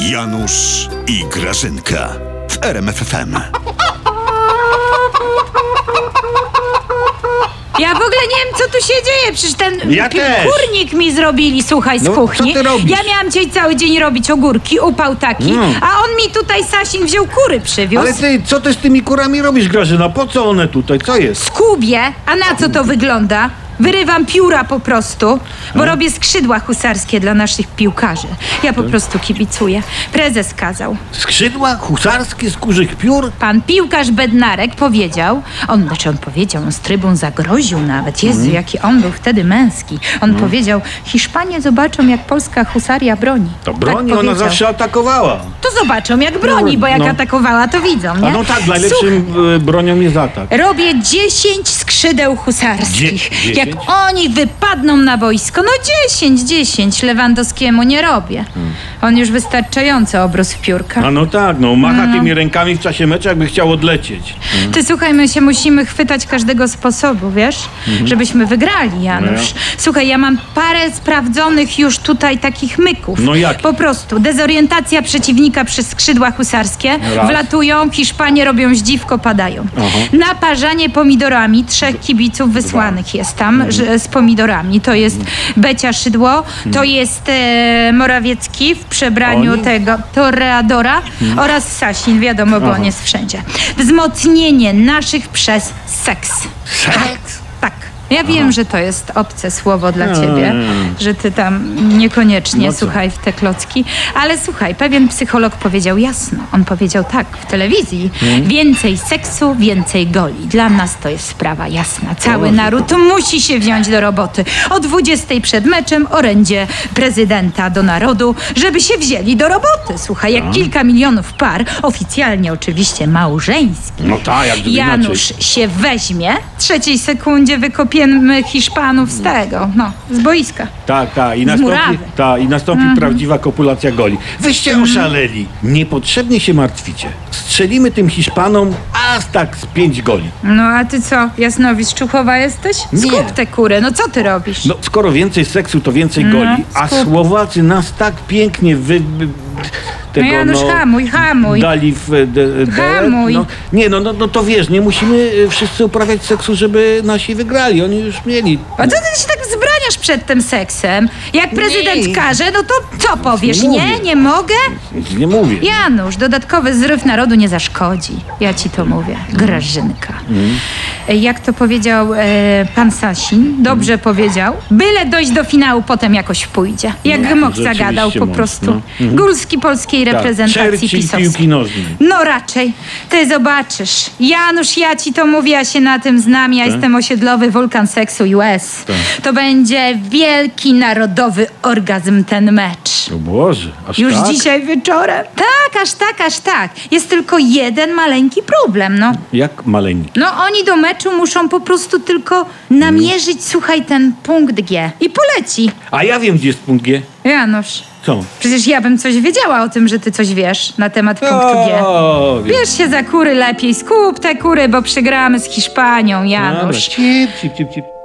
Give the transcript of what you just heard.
Janusz i Grażynka w RMFFM. Ja w ogóle nie wiem, co tu się dzieje. Przecież ten Ja pi- też. kurnik mi zrobili, słuchaj, z No, kuchni. co ty robisz? Ja miałam dzisiaj cały dzień robić ogórki, upał taki, No. a on mi tutaj Sasin wziął kury przywiózł. Ale ty, co ty z tymi kurami robisz, Grażyna? Po co one tutaj? Co jest? Skubie, a na co to wygląda? Wyrywam pióra po prostu, No. bo robię skrzydła husarskie dla naszych piłkarzy. Ja po prostu kibicuję. Prezes kazał. Skrzydła husarskie z kurzych piór? Pan piłkarz Bednarek powiedział, on, znaczy on powiedział, on z trybun zagroził nawet. Jezu, Mhm. jaki on był wtedy męski. On powiedział, Hiszpanie zobaczą, jak polska husaria broni. To broni, tak ona powiedział. zawsze atakowała. To zobaczą, jak broni, bo jak No. atakowała, to widzą, nie? A no tak, najlepszym e, bronią jest atak. Robię 10 skrzydeł husarskich. Dzie- Jak 10? oni wypadną na boisko, no 10, 10 Lewandowskiemu nie robię. On już wystarczająco obrósł w piórka. A no tak, no macha tymi rękami w czasie meczu, jakby chciał odlecieć. Ty słuchaj, my się musimy chwytać każdego sposobu, wiesz? Żebyśmy wygrali, Janusz. Mhm. No Słuchaj, ja mam parę sprawdzonych już tutaj takich myków. No jakich? Po prostu dezorientacja przeciwnika przez skrzydła husarskie. Raz. Wlatują, Hiszpanie robią zdziwko, padają. Naparzanie pomidorami. Trzech kibiców wysłanych jest tam Mhm. że, z pomidorami. To jest Becia Szydło, to jest e, Morawiecki w przebraniu Oni? tego toreadora oraz Sasin, wiadomo, bo on jest wszędzie. Wzmocnienie naszych przez seks. Seks? Tak. Ja wiem, że to jest obce słowo dla Mm. ciebie, że ty tam niekoniecznie No co? słuchaj w te klocki, ale słuchaj, pewien psycholog powiedział jasno. On powiedział tak w telewizji: Mm. więcej seksu, więcej goli. Dla nas to jest sprawa jasna. Cały naród musi się wziąć do roboty. O 20 przed meczem orędzie prezydenta do narodu, żeby się wzięli do roboty. Słuchaj, jak kilka milionów par, oficjalnie oczywiście małżeńskich. No tak, jak gdyby Janusz inaczej. się weźmie, w trzeciej sekundzie wykopiemy Hiszpanów z tego, no, z boiska. Tak, tak. I nastąpi, ta, i nastąpi Mhm. prawdziwa kopulacja goli. Wyście oszaleli. Niepotrzebnie się martwicie. Strzelimy tym Hiszpanom aż tak z pięć goli. No a ty co, Jasnowicz Czuchowa jesteś? Nie. Skup te kury, no co ty robisz? No, skoro więcej seksu, to więcej goli. A skup. Słowacy nas tak pięknie wy... wy- Tego, no Janusz, hamuj, hamuj. Dali w e, de, de, Hamuj. no, Nie, no, no, no to wiesz, nie musimy e, wszyscy uprawiać seksu, żeby nasi wygrali. Oni już mieli. A co ty się tak wzbraniasz przed tym seksem? Jak prezydent Nie. każe, no to co powiesz? nie Nie, mówię. nie mogę? Nic nie mówię. Janusz, dodatkowy zryw narodu nie zaszkodzi. Ja ci to mówię. Grażynka. E, Jak to powiedział e, pan Sasin, dobrze powiedział, byle dojść do finału, potem jakoś pójdzie. Jak No, Gmok rzeczywiście zagadał po mądrze, prostu. Mhm. Górski polskiej Tak, reprezentacji Churchill pisowskiej. nożnej. No raczej. Ty zobaczysz. Janusz, ja ci to mówię, ja się na tym znam. Ja jestem osiedlowy wulkan seksu US. Tak. To będzie wielki narodowy orgazm ten mecz. O Boże, aż Już tak? dzisiaj wieczorem. Tak, aż tak, aż tak. Jest tylko jeden maleńki problem, no. Jak maleńki. No oni do meczu muszą po prostu tylko namierzyć, słuchaj, ten punkt G. I poleci. A ja wiem, gdzie jest punkt G. Janusz, Co? przecież ja bym coś wiedziała o tym, że ty coś wiesz na temat punktu G. O, wiem. Bierz się za kury lepiej, skup te kury, bo przegramy z Hiszpanią, Dobra, Janusz. cip, cip, cip, cip.